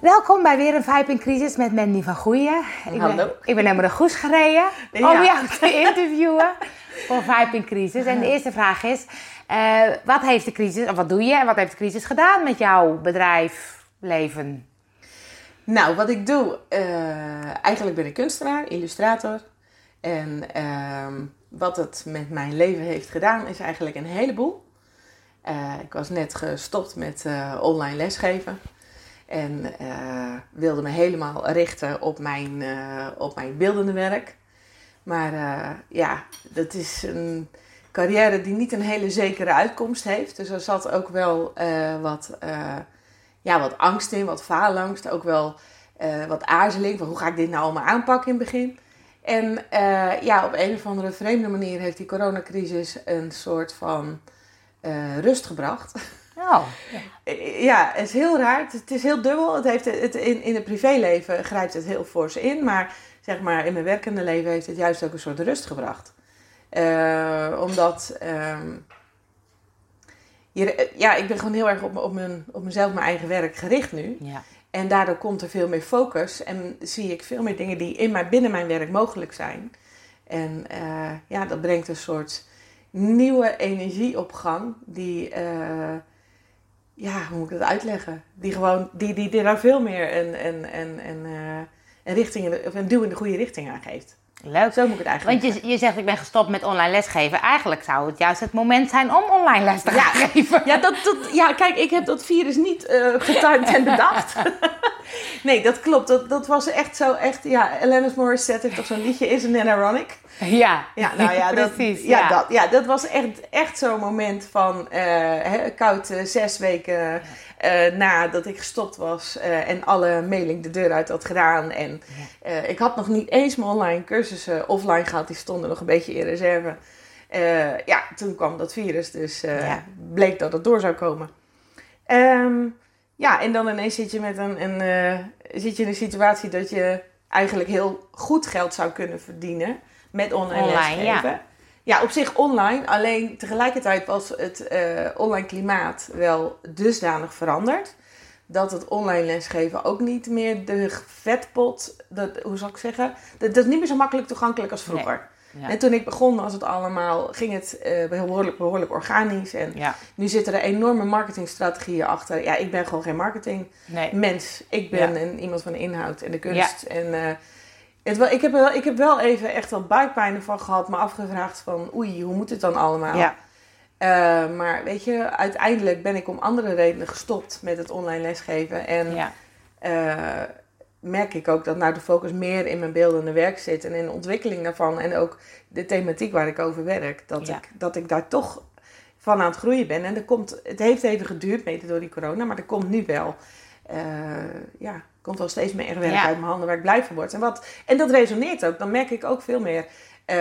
Welkom bij weer een Vibe in Crisis met Mandy van Goeien. Ik Hallo. Ben, ik ben helemaal de goes gereden om Ja. jou te interviewen voor Vibe in Crisis. En de eerste vraag is, eh, wat heeft de crisis, of wat doe je en wat heeft de crisis gedaan met jouw bedrijf, leven? Nou, wat ik doe, eh, eigenlijk ben ik kunstenaar, illustrator. En ehm, wat het met mijn leven heeft gedaan, is eigenlijk een heleboel. Eh, ik was net gestopt met online lesgeven. En eh, wilde me helemaal richten op mijn, eh, op mijn beeldende werk. Maar eh, ja, dat is een carrière die niet een hele zekere uitkomst heeft. Dus er zat ook wel wat, ja, wat angst in, wat faalangst. Ook wel wat aarzeling van hoe ga ik dit nou allemaal aanpakken in het begin. En ja, op een of andere vreemde manier heeft die coronacrisis een soort van rust gebracht. Oh, Eh, Ja, het is heel raar. Het, het is heel dubbel. Het heeft het, in, in het privéleven grijpt het heel fors in. Maar zeg maar in mijn werkende leven heeft het juist ook een soort rust gebracht. Eh, omdat... ehm, je, eh, ja, ik ben gewoon heel erg op, op, mijn, op mezelf, mijn eigen werk gericht nu. ja. En daardoor komt er veel meer focus en zie ik veel meer dingen die in mijn, binnen mijn werk mogelijk zijn. En eh, ja, dat brengt een soort nieuwe energie op gang. Die, eh, ja, hoe moet ik dat uitleggen? Die gewoon, die, die, die daar veel meer een, een, een, een, eh, een, richting, of een duw in de goede richting aan geeft. Leuk. Zo moet ik het eigenlijk Want je, je zegt, ik ben gestopt met online lesgeven. Eigenlijk zou het juist het moment zijn om online les te gaan geven. Ja, dat, dat, ja, kijk, ik heb dat virus niet getimed en bedacht. nee, dat klopt. Dat, dat was echt zo, echt, ja, Alanis Morissette heeft toch zo'n liedje, Isn't it ironic? Ja, Ja, nou ja, dat, precies. ja, ja. Dat, ja, dat was echt, echt zo'n moment van hè, koud eh, zes weken eh, nadat ik gestopt was eh, en alle mailing de deur uit had gedaan. En eh, ik had nog niet eens mijn online cursussen offline gehad, die stonden nog een beetje in reserve. Ja, toen kwam dat virus, dus Ja. bleek dat het door zou komen. Ehm, ja, en dan ineens zit je, met een, een, zit je in een situatie dat je eigenlijk heel goed geld zou kunnen verdienen met online, Online, lesgeven. ja. Ja. op zich online. Alleen tegelijkertijd was het eh, online klimaat wel dusdanig veranderd. Dat het online lesgeven ook niet meer de vetpot, dat, hoe zal ik zeggen, dat, dat is niet meer zo makkelijk toegankelijk als vroeger. Ja. En toen ik begon was het allemaal, ging het eh, behoorlijk, behoorlijk organisch. En Ja, nu zitten er enorme marketingstrategieën achter. Ja, ik ben gewoon geen marketingmens. nee. Ik ben Ja. een, iemand van de inhoud en de kunst. En eh, het wel, ik, heb wel, ik heb wel even echt wel buikpijn van gehad. Me afgevraagd van oei, hoe moet het dan allemaal? Ja. Eh, maar weet je, uiteindelijk ben ik om andere redenen gestopt met het online lesgeven. En Ja. eh, merk ik ook dat nou de focus meer in mijn beeldende werk zit. En in de ontwikkeling daarvan. En ook de thematiek waar ik over werk. Dat, Ja. ik, dat ik daar toch van aan het groeien ben. En er komt, het heeft even geduurd, mede door die corona. Maar er komt nu wel, eh, ja, komt wel steeds meer werk Ja. uit mijn handen waar ik blij van word. En, wat, en dat resoneert ook. Dan merk ik ook veel meer eh,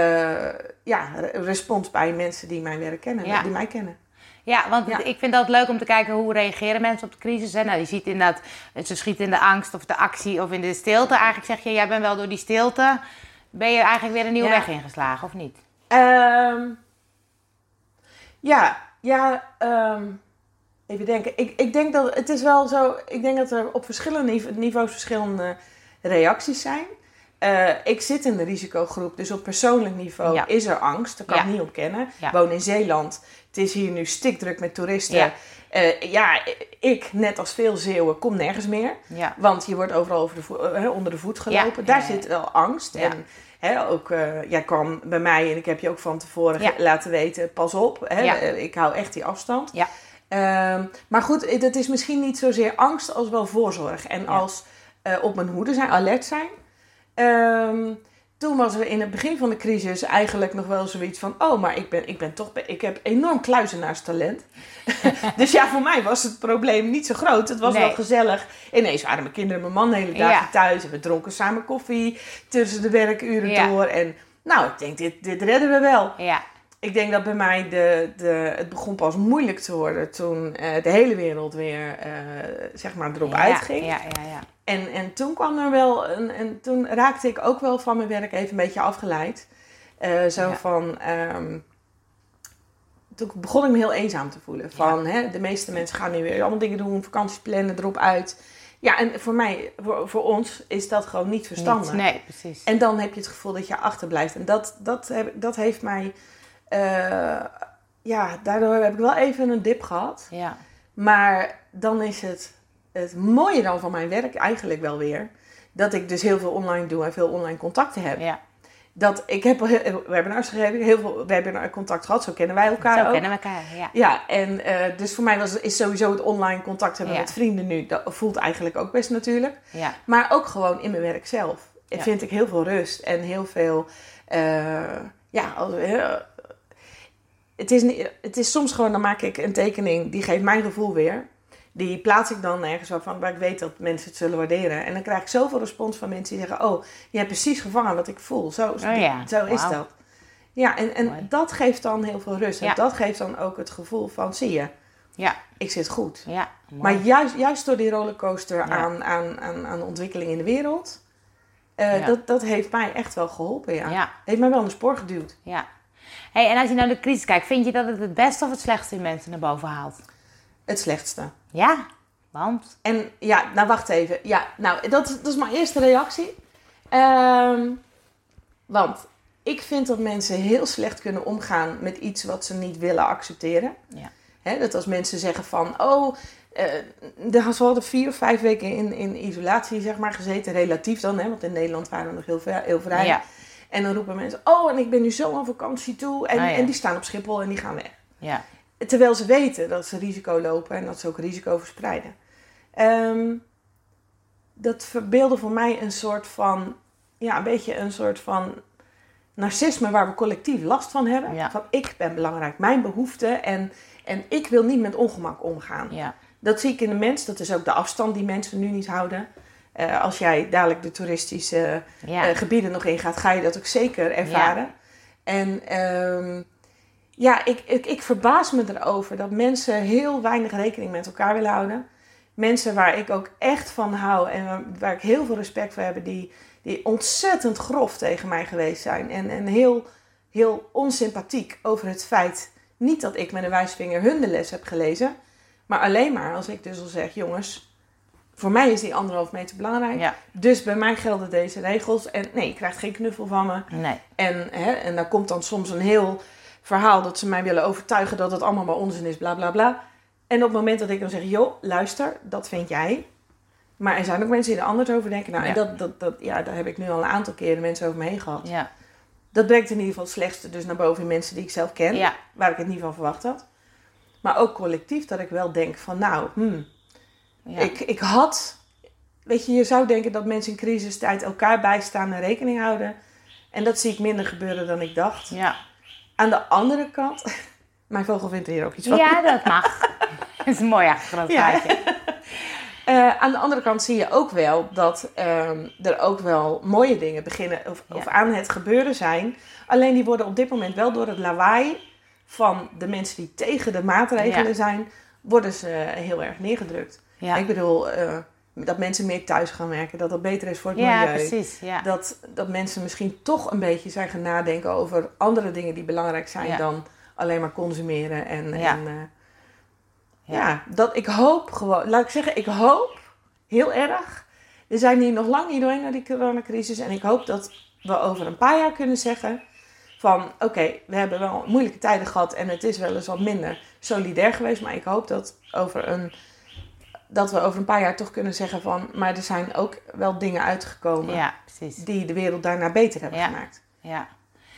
ja, re- respons bij mensen die mijn werk kennen. Ja. Die mij kennen. Ja, want Ja. ik vind dat leuk om te kijken hoe reageren mensen op de crisis. Hè? Nou, je ziet inderdaad, ze schieten in de angst of de actie of in de stilte. Eigenlijk zeg je, jij bent wel door die stilte, ben je eigenlijk weer een nieuwe Ja. weg ingeslagen, of niet? Ehm, ja, ja, ehm, even denken. Ik, ik denk dat het is wel zo. Ik denk dat er op verschillende nive- niveaus verschillende reacties zijn. Eh, ik zit in de risicogroep, dus op persoonlijk niveau Ja. is er angst. Dat kan Ja. ik niet ontkennen. Ja. Ik woon in Zeeland. Het is hier nu stikdruk met toeristen. Ja. Eh, ja, ik, net als veel Zeeuwen, kom nergens meer. Want je wordt overal over de vo- eh, onder de voet gelopen. Daar zit wel angst. En hè, ook, eh, jij kwam bij mij en ik heb je ook van tevoren Ja. laten weten, pas op. Ja. Ik hou echt die afstand. Ja. Ehm, maar goed, het is misschien niet zozeer angst als wel voorzorg. En Ja. als eh, op mijn hoede zijn, alert zijn. Ehm, toen was er in het begin van de crisis eigenlijk nog wel zoiets van... oh, maar ik, ben, ik, ben toch, ik heb enorm kluizenaarstalent. dus ja, voor mij was het probleem niet zo groot. Het was Nee. wel gezellig. Ineens waren mijn kinderen en mijn man de hele dagen Ja. thuis. En we dronken samen koffie tussen de werkuren Ja. door. En nou, ik denk, dit, dit redden we wel. Ja, Ik denk dat bij mij de, de, het begon pas moeilijk te worden toen eh, de hele wereld weer eh, zeg maar erop ja, uitging. Ja, ja, ja. En, en toen kwam er wel een, en toen raakte ik ook wel van mijn werk even een beetje afgeleid. Eh, zo van, ehm, toen begon ik me heel eenzaam te voelen. Van, hè, de meeste mensen gaan nu weer allemaal dingen doen, vakanties plannen, erop uit. Ja, en voor mij, voor, voor ons, is dat gewoon niet verstandig. Niet, nee, precies. En dan heb je het gevoel dat je achterblijft. En dat, dat, heb, dat heeft mij... eh, ja, daardoor heb ik wel even een dip gehad. Ja. Maar dan is het, het mooie dan van mijn werk eigenlijk wel weer... dat ik dus heel veel online doe en veel online contacten heb. ja. Dat ik heb webinars gegeven, heel veel webinar contact gehad. Zo kennen wij elkaar Zo ook. kennen we elkaar, ja. Ja, en eh, dus voor mij was, is sowieso het online contact hebben Ja. met vrienden nu... dat voelt eigenlijk ook best natuurlijk. Ja, Maar ook gewoon in mijn werk zelf. Ja. Vind ik heel veel rust en heel veel. eh, ja, het, is, niet- het is soms gewoon, dan maak ik een tekening die geeft mijn gevoel weer. Die plaats ik dan ergens waarvan waar ik weet dat mensen het zullen waarderen. En dan krijg ik zoveel respons van mensen die zeggen: Oh, je hebt precies gevangen wat ik voel. Zo, Oh ja, zo is dat. Ja, en, en Mooi. dat geeft dan heel veel rust. En Ja. dat geeft dan ook het gevoel van: zie je, ja, ik zit goed. ja. mooi. Maar juist, juist door die rollercoaster Ja. aan, aan, aan, aan ontwikkeling in de wereld, eh, dat, dat heeft mij echt wel geholpen. Ja. Heeft mij wel de spoor geduwd. Ja. Hey, en als je naar de crisis kijkt, vind je dat het het beste of het slechtste in mensen naar boven haalt? Het slechtste. Ja, want? En ja, nou wacht even. Ja, nou, dat, dat is mijn eerste reactie. Ehm, want ik vind dat mensen heel slecht kunnen omgaan met iets wat ze niet willen accepteren. Ja. Dat als mensen zeggen van, oh, eh de- ze hadden vier of vijf weken in, in isolatie zeg maar, gezeten, relatief dan, hè, want in Nederland waren we nog heel, vrij- heel vrij. Ja, En dan roepen mensen, oh, en ik ben nu zo aan vakantie toe. En, Ah, ja. en die staan op Schiphol en die gaan weg. ja, Terwijl ze weten dat ze risico lopen en dat ze ook risico verspreiden. Ehm, dat verbeelde voor mij een soort van, ja, een beetje een soort van narcisme waar we collectief last van hebben. Ja. Van ik ben belangrijk, mijn behoeften en, en ik wil niet met ongemak omgaan. ja, Dat zie ik in de mens, dat is ook de afstand die mensen nu niet houden. Eh, als jij dadelijk de toeristische ja. eh, gebieden nog ingaat, ga je dat ook zeker ervaren. En ehm, ja, ik, ik, ik verbaas me erover dat mensen heel weinig rekening met elkaar willen houden. Mensen waar ik ook echt van hou en waar, waar ik heel veel respect voor heb, die, die ontzettend grof tegen mij geweest zijn. En, en heel, heel onsympathiek over het feit, niet dat ik met een wijsvinger hun de les heb gelezen, maar alleen maar als ik dus al zeg, jongens, voor mij is die anderhalf meter belangrijk. ja. Dus bij mij gelden deze regels. En nee, je krijgt geen knuffel van me. Nee, En, hè, en daar komt dan soms een heel verhaal dat ze mij willen overtuigen dat het allemaal maar onzin is, bla bla bla. En op het moment dat ik dan zeg, joh, luister, dat vind jij. Maar er zijn ook mensen die er anders over denken. Nou, en dat, dat, dat, ja, daar heb ik nu al een aantal keren mensen over me heen gehad. ja, Dat brengt in ieder geval het slechtste dus naar boven in mensen die ik zelf ken. ja, Waar ik het niet van verwacht had. Maar ook collectief dat ik wel denk van, nou, hmm, ja. ik, ik had, weet je, je zou denken dat mensen in crisistijd elkaar bijstaan en rekening houden. En dat zie ik minder gebeuren dan ik dacht. ja. Aan de andere kant, mijn vogel vindt er hier ook iets van. Ja, dat mag. Dat is een mooi achtergrond Ja. Eh, aan de andere kant zie je ook wel dat ehm, er ook wel mooie dingen beginnen of, Ja. of aan het gebeuren zijn. Alleen die worden op dit moment wel door het lawaai van de mensen die tegen de maatregelen Ja. zijn, worden ze heel erg neergedrukt. Ja, Ik bedoel, eh, dat mensen meer thuis gaan werken, dat dat beter is voor het ja milieu. precies. Ja. Dat, dat mensen misschien toch een beetje zijn gaan nadenken over andere dingen die belangrijk zijn Ja. dan alleen maar consumeren. En, Ja. en eh, Ja. ja. dat ik hoop gewoon, laat ik zeggen, ik hoop heel erg. We zijn hier nog lang niet doorheen naar die coronacrisis. En ik hoop dat we over een paar jaar kunnen zeggen van oké, we hebben wel moeilijke tijden gehad en het is wel eens wat minder solidair geweest. Maar ik hoop dat, over een, dat we over een paar jaar toch kunnen zeggen van maar er zijn ook wel dingen uitgekomen ja, precies. die de wereld daarna beter hebben Ja. gemaakt. Ja,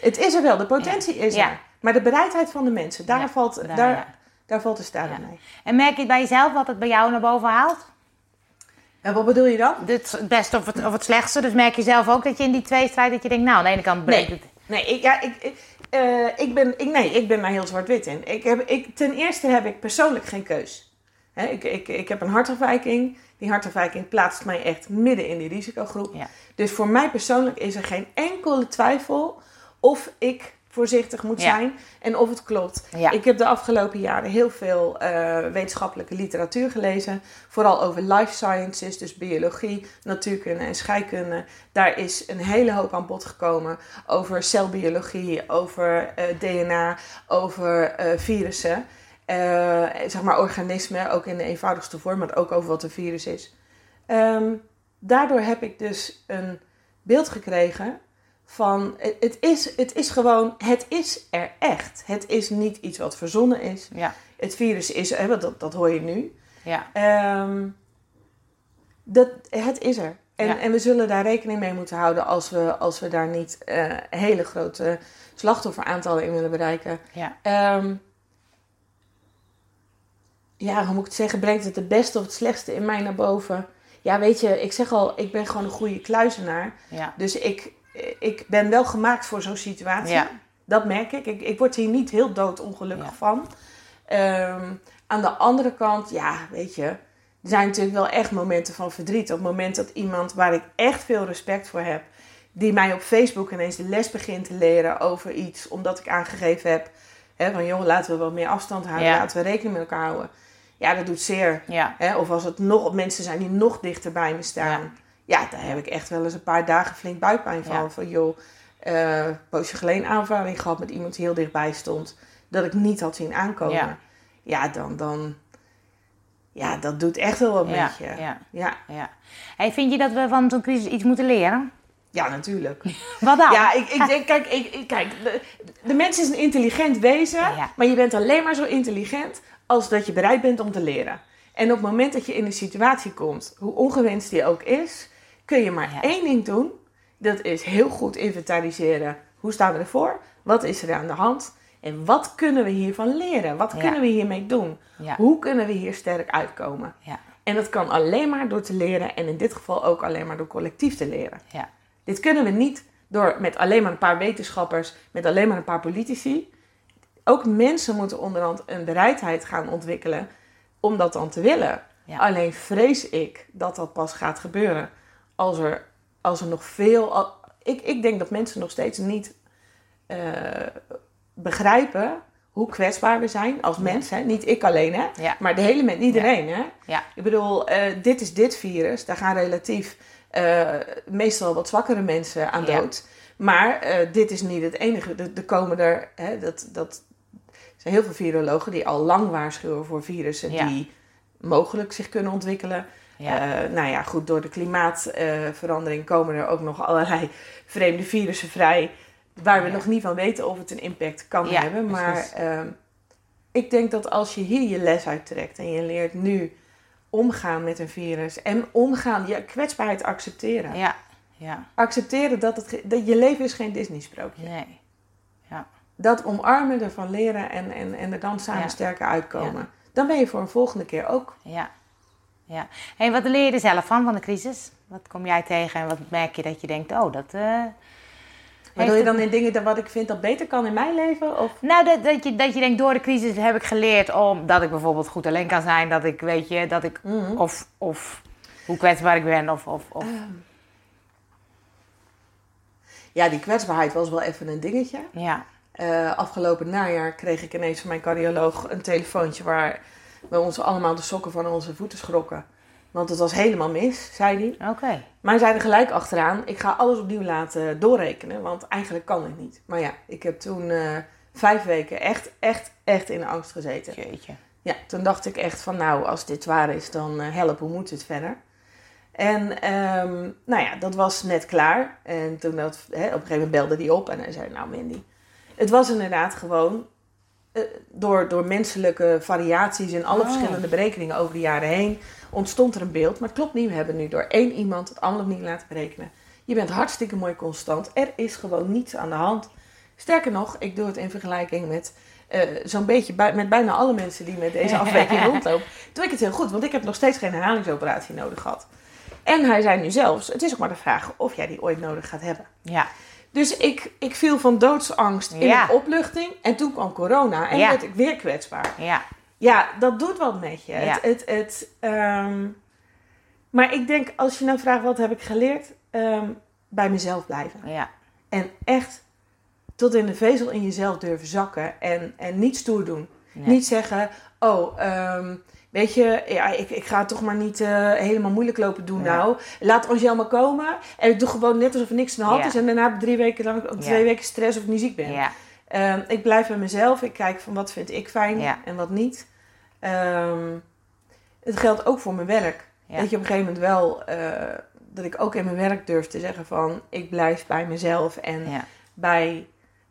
Het is er wel, de potentie is Ja. er. Maar de bereidheid van de mensen, daar, valt, daar, daar, valt de Ja. mee. En merk je bij jezelf wat het bij jou naar boven haalt? En wat bedoel je dan? Het beste of het, of het slechtste. Dus merk je zelf ook dat je in die tweestrijd dat je denkt, nou, aan de ene kant Nee. het. Nee, ik, ja, ik, ik, eh, ik, ben, ik, nee, ik ben daar heel zwart-wit in. Ik heb, ik, ten eerste heb ik persoonlijk geen keus. Ik, ik, ik heb een hartafwijking. Die hartafwijking plaatst mij echt midden in die risicogroep. Ja. Dus voor mij persoonlijk is er geen enkele twijfel of ik voorzichtig moet Ja. zijn en of het klopt. Ja. Ik heb de afgelopen jaren heel veel eh, wetenschappelijke literatuur gelezen. Vooral over life sciences, dus biologie, natuurkunde en scheikunde. Daar is een hele hoop aan bod gekomen over celbiologie, over eh, DNA, over eh, virussen. Eh, zeg maar organismen, ook in de eenvoudigste vorm, maar ook over wat een virus is. Ehm, daardoor heb ik dus een beeld gekregen van het, is, het is gewoon, het is er echt. Het is niet iets wat verzonnen is. Ja. Het virus is er, want dat, dat hoor je nu. Ja. Ehm, dat, het is er. En, Ja. en we zullen daar rekening mee moeten houden als we, als we daar niet eh, hele grote slachtofferaantallen in willen bereiken. Ja. Ehm, ja, hoe moet ik het zeggen? Brengt het het beste of het slechtste in mij naar boven? Ja, weet je, ik zeg al, ik ben gewoon een goede kluizenaar. Ja. Dus ik, ik ben wel gemaakt voor zo'n situatie. Ja. Dat merk ik. ik. Ik word hier niet heel doodongelukkig Ja. van. Ehm, aan de andere kant, ja, weet je... Er zijn natuurlijk wel echt momenten van verdriet. Op het moment dat iemand waar ik echt veel respect voor heb... die mij op Facebook ineens de les begint te leren over iets... omdat ik aangegeven heb... Hè, van joh, laten we wat meer afstand houden. Ja. Laten we rekening met elkaar houden. Ja, dat doet zeer. Ja. Hè, of als het nog mensen zijn die nog dichter bij me staan. Ja, daar heb ik echt wel eens een paar dagen flink buikpijn van. Ja. Van joh, poosje geleden een aanvaring gehad met iemand die heel dichtbij stond. Dat ik niet had zien aankomen. Ja. Ja, dan, dan... Ja, dat doet echt wel wat Ja. met je. Ja. Ja, ja. Hey, vind je dat we van zo'n crisis iets moeten leren? ja natuurlijk. Wat dan? Ja, ik, ik denk, kijk, ik, kijk de, de mens is een intelligent wezen, Ja. maar je bent alleen maar zo intelligent als dat je bereid bent om te leren. En op het moment dat je in een situatie komt, hoe ongewenst die ook is, kun je maar Ja. één ding doen. Dat is heel goed inventariseren. Hoe staan we ervoor? Wat is er aan de hand? En wat kunnen we hiervan leren? Wat Ja. kunnen we hiermee doen? Ja. Hoe kunnen we hier sterk uitkomen? En dat kan alleen maar door te leren en in dit geval ook alleen maar door collectief te leren. Ja. Dit kunnen we niet door met alleen maar een paar wetenschappers, met alleen maar een paar politici. Ook mensen moeten onderhand een bereidheid gaan ontwikkelen om dat dan te willen. Ja. Alleen vrees ik dat dat pas gaat gebeuren als er, als er nog veel. al- Ik, ik denk dat mensen nog steeds niet eh, begrijpen hoe kwetsbaar we zijn als mens. Hè? Niet ik alleen, hè? Ja. maar de hele mens, iedereen. Hè? Ja. Ik bedoel, eh, dit is dit virus. Daar gaan relatief eh, meestal wat zwakkere mensen aan dood. Maar dit is niet het enige. Er, komen er, hè, dat, dat zijn heel veel virologen die al lang waarschuwen voor virussen Ja. die mogelijk zich kunnen ontwikkelen. Ja. Eh, nou ja, goed, door de klimaatverandering komen er ook nog allerlei vreemde virussen vrij. Waar we Ja. nog niet van weten of het een impact kan Ja, hebben. Maar ehm, ik denk dat als je hier je les uit trekt en je leert nu omgaan met een virus en omgaan, je kwetsbaarheid accepteren. ja. Ja. Accepteren dat, het, dat je leven is geen Disney-sprookje. Nee. Dat omarmen, ervan leren en, en, en er dan samen Ja. sterker uitkomen. Dan ben je voor een volgende keer ook. Ja. Ja. Hey, wat leer je er zelf van, van de crisis? Wat kom jij tegen en wat merk je dat je denkt, oh, dat... eh, Maar wil je dan in dingen dat wat ik vind dat beter kan in mijn leven? Of Nou, dat, dat, je, dat je denkt, door de crisis heb ik geleerd om dat ik bijvoorbeeld goed alleen kan zijn. Dat ik, weet je, dat ik, Mhm. of, of hoe kwetsbaar ik ben. Of, of, of, Ja, die kwetsbaarheid was wel even een dingetje. ja, Eh, afgelopen najaar kreeg ik ineens van mijn cardioloog een telefoontje waar we ons allemaal de sokken van onze voeten schrokken. Want het was helemaal mis, zei hij. oké. Maar hij zei er gelijk achteraan, ik ga alles opnieuw laten doorrekenen, want eigenlijk kan het niet. Maar ja, ik heb toen eh, vijf weken echt, echt, echt in de angst gezeten. Jeetje. Ja, toen dacht ik echt van nou, als dit waar is, dan eh, help, hoe moet het verder? En ehm, nou ja, dat was net klaar. En toen dat, hè, op een gegeven moment belde hij op en hij zei, nou Mandy, het was inderdaad gewoon eh, door, door menselijke variaties en alle Oh. verschillende berekeningen over de jaren heen ontstond er een beeld. Maar het klopt niet, we hebben nu door één iemand het allemaal niet laten berekenen. Je bent hartstikke mooi constant. Er is gewoon niets aan de hand. Sterker nog, ik doe het in vergelijking met eh, zo'n beetje bij, met bijna alle mensen die met deze afwijking rondlopen. Doe ik het heel goed, want ik heb nog steeds geen herhalingsoperatie nodig gehad. En hij zei nu zelfs, het is ook maar de vraag of jij die ooit nodig gaat hebben. Ja, Dus ik, ik viel van doodsangst in Ja. een opluchting. En toen kwam corona en Ja. werd ik weer kwetsbaar. ja, Ja, dat doet wat met je. Ja. Het, het, het, ehm, maar ik denk, als je nou vraagt wat heb ik geleerd, Ehm, bij mezelf blijven. ja, En echt tot in de vezel in jezelf durven zakken en, en niet stoer doen. Nee. Niet zeggen, oh, ehm, weet je, ja, ik, ik ga het toch maar niet eh, helemaal moeilijk lopen doen Ja. nou. Laat Angel maar komen en ik doe gewoon net alsof er niks aan de hand Ja. is. En daarna heb ik drie weken lang twee weken stress of ik niet ziek ben. ja, Ehm, ik blijf bij mezelf. Ik kijk van wat vind ik fijn en wat niet. Ehm, het geldt ook voor mijn werk. Dat je op een gegeven moment wel, eh, dat ik ook in mijn werk durf te zeggen van, ik blijf bij mezelf en bij,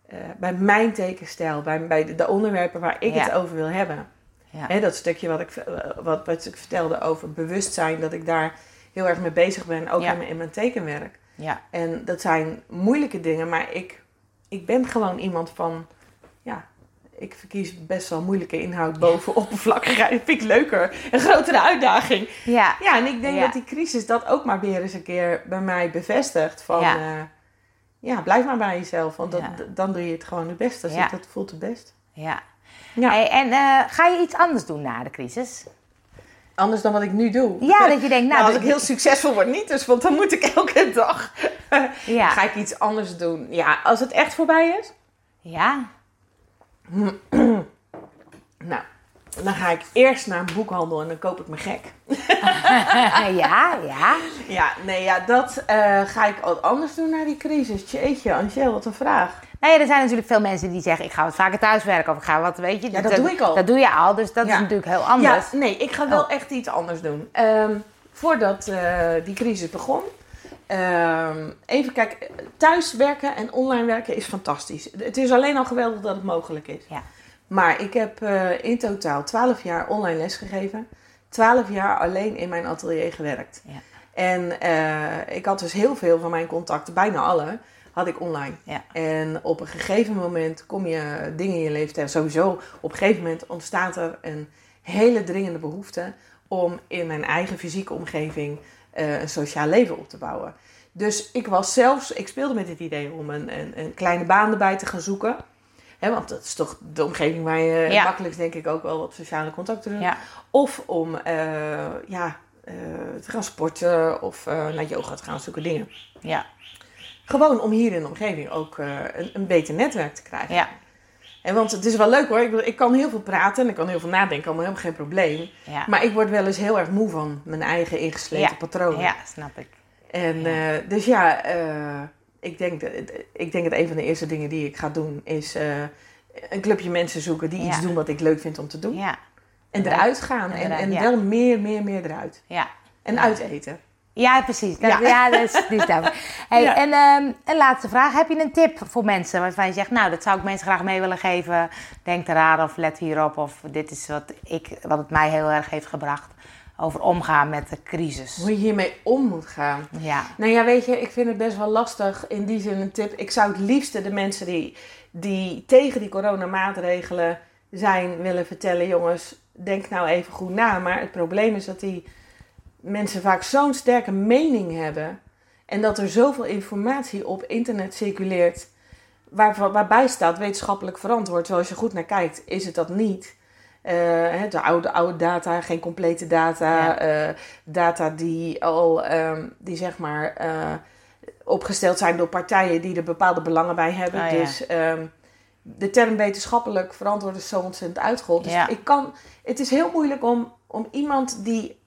eh, bij mijn tekenstijl, bij, bij de, de onderwerpen waar ik het over wil hebben. Ja. Hè, dat stukje wat ik, eh, wat, wat ik vertelde over bewustzijn, dat ik daar heel erg mee bezig ben, ook Ja. in, mijn, in mijn tekenwerk. Ja. En dat zijn moeilijke dingen, maar ik, ik ben gewoon iemand van, ja, ik verkies best wel moeilijke inhoud boven oppervlakkigheid. Dat vind ik leuker, een grotere uitdaging. Ja. Ja, en ik denk dat die crisis dat ook maar weer eens een keer bij mij bevestigt. Van, Ja. ja, ja blijf maar bij jezelf, want dat, dan doe je het gewoon het beste. Dat voelt het best. ja. Ja. Hey, en eh, ga je iets anders doen na de crisis? Anders dan wat ik nu doe. Ja, dat je denkt, nou... Nou, als ik heel succesvol word, niet dus, want dan moet ik elke dag. Ja. Ga ik iets anders doen? Ja, als het echt voorbij is, Ja. nou, dan ga ik eerst naar een boekhandel en dan koop ik me gek. ja, ja. Ja, nee, ja, dat eh, ga ik wat anders doen na die crisis. Jeetje, Angel, wat een vraag. Nou ja, er zijn natuurlijk veel mensen die zeggen, ik ga wat vaker thuiswerken of ik ga wat, weet je. Ja, dat doe ik al. Dat doe je al, dus dat Ja. is natuurlijk heel anders. Ja, nee, ik ga wel Oh. echt iets anders doen. Ehm, voordat eh, die crisis begon. ehm, even kijken, thuiswerken en online werken is fantastisch. Het is alleen al geweldig dat het mogelijk is. Ja. Maar ik heb eh, in totaal 12 jaar online lesgegeven. 12 jaar alleen in mijn atelier gewerkt. Ja. En eh, ik had dus heel veel van mijn contacten, bijna alle, had ik online. Ja. En op een gegeven moment kom je dingen in je leven tegen. Sowieso, op een gegeven moment ontstaat er een hele dringende behoefte om in mijn eigen fysieke omgeving eh, een sociaal leven op te bouwen. Dus ik was zelfs, ik speelde met het idee om een, een, een kleine baan erbij te gaan zoeken. Hè, want dat is toch de omgeving waar je Ja. makkelijkst denk ik ook wel wat sociale contacten doet. Ja. Of om eh, ja, eh, te gaan sporten of naar yoga te gaan zoeken dingen. Ja. Gewoon om hier in de omgeving ook eh, een, een beter netwerk te krijgen. Ja. En want het is wel leuk hoor. Ik, ik kan heel veel praten en ik kan heel veel nadenken. Allemaal helemaal geen probleem. Ja. Maar ik word wel eens heel erg moe van mijn eigen ingesleten Ja. patronen. ja, snap ik. En eh, dus ja, eh, ik, denk dat, ik denk dat een van de eerste dingen die ik ga doen is een clubje mensen zoeken die iets doen wat ik leuk vind om te doen. Ja. En eruit gaan. En, en wel meer, meer, meer eruit. Ja. En Ja. uiteten. Ja, precies. Dat, Ja. ja. dat is, die is duidelijk. Hey, Ja. En ehm, een laatste vraag. Heb je een tip voor mensen waarvan je zegt, nou, dat zou ik mensen graag mee willen geven. Denk eraan of let hierop. Of dit is wat, ik, wat het mij heel erg heeft gebracht. Over omgaan met de crisis. Hoe je hiermee om moet gaan. Ja. Nou ja, weet je, ik vind het best wel lastig. In die zin een tip. Ik zou het liefste de mensen die, die tegen die coronamaatregelen zijn willen vertellen. Jongens, denk nou even goed na. Maar het probleem is dat die mensen vaak zo'n sterke mening hebben. En dat er zoveel informatie op internet circuleert. Waar, waarbij staat wetenschappelijk verantwoord. Terwijl als je goed naar kijkt, is het dat niet. Eh, de oude, oude data, geen complete data. Ja. eh, data die al, ehm, die zeg maar, eh, opgesteld zijn door partijen die er bepaalde belangen bij hebben. Ja. Dus ehm, de term wetenschappelijk verantwoord is zo ontzettend uitgehold. Dus Ja. ik kan, het is heel moeilijk om, om iemand die,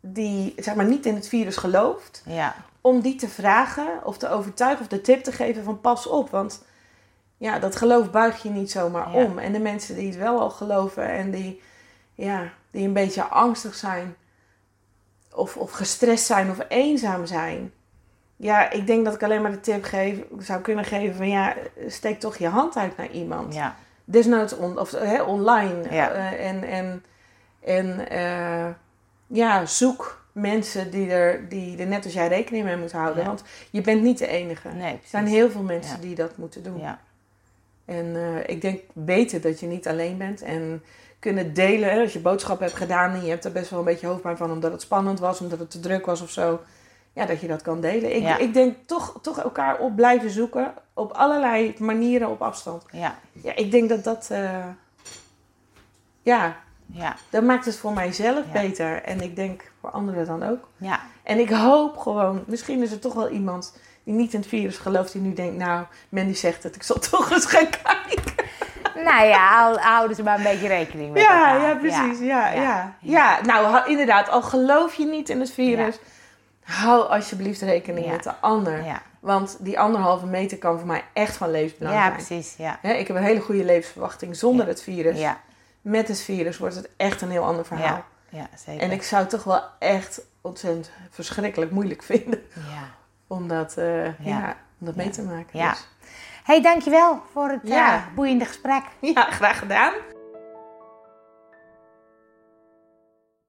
die zeg maar, niet in het virus gelooft, Ja. om die te vragen of te overtuigen of de tip te geven van pas op. Want ja, dat geloof buig je niet zomaar Ja. om. En de mensen die het wel al geloven en die, ja, die een beetje angstig zijn of, of gestrest zijn of eenzaam zijn. Ja, ik denk dat ik alleen maar de tip geef, zou kunnen geven van ja, steek toch je hand uit naar iemand. Ja. Desnoods on, of, online. Ja. Eh, en en, en eh, ja, zoek mensen die er, die er net als jij rekening mee moeten houden. Ja. Want je bent niet de enige. Nee, Er zijn heel veel mensen Ja. die dat moeten doen. Ja. En eh, ik denk weten dat je niet alleen bent. En kunnen delen. Als je boodschap hebt gedaan en je hebt er best wel een beetje hoofdpijn van omdat het spannend was, omdat het te druk was of zo. Ja, dat je dat kan delen. Ik, ik denk toch, toch elkaar op blijven zoeken. Op allerlei manieren op afstand. Ja. Ja, ik denk dat dat. eh, ja, Ja. dat maakt het voor mijzelf Ja. beter. En ik denk voor anderen dan ook. Ja. En ik hoop gewoon, misschien is er toch wel iemand die niet in het virus gelooft, die nu denkt, nou, Mandy zegt het, ik zal toch eens gaan kijken. Nou ja, hou- houden ze maar een beetje rekening met Ja, elkaar. ja, precies. Ja, ja. Ja. ja. nou inderdaad, al geloof je niet in het virus, hou alsjeblieft rekening Ja. met de ander. Ja. Want die anderhalve meter kan voor mij echt van levensbelang Ja, zijn. precies. Ja. Ik heb een hele goede levensverwachting zonder Ja. het virus. Ja. Met het virus wordt het echt een heel ander verhaal. Ja. Ja, zeker. En ik zou toch wel echt ontzettend verschrikkelijk moeilijk vinden. Ja. Om dat, eh, ja. Ja. om dat mee te maken. Ja. Dus, hey, dankjewel voor het eh, boeiende gesprek. ja, graag gedaan.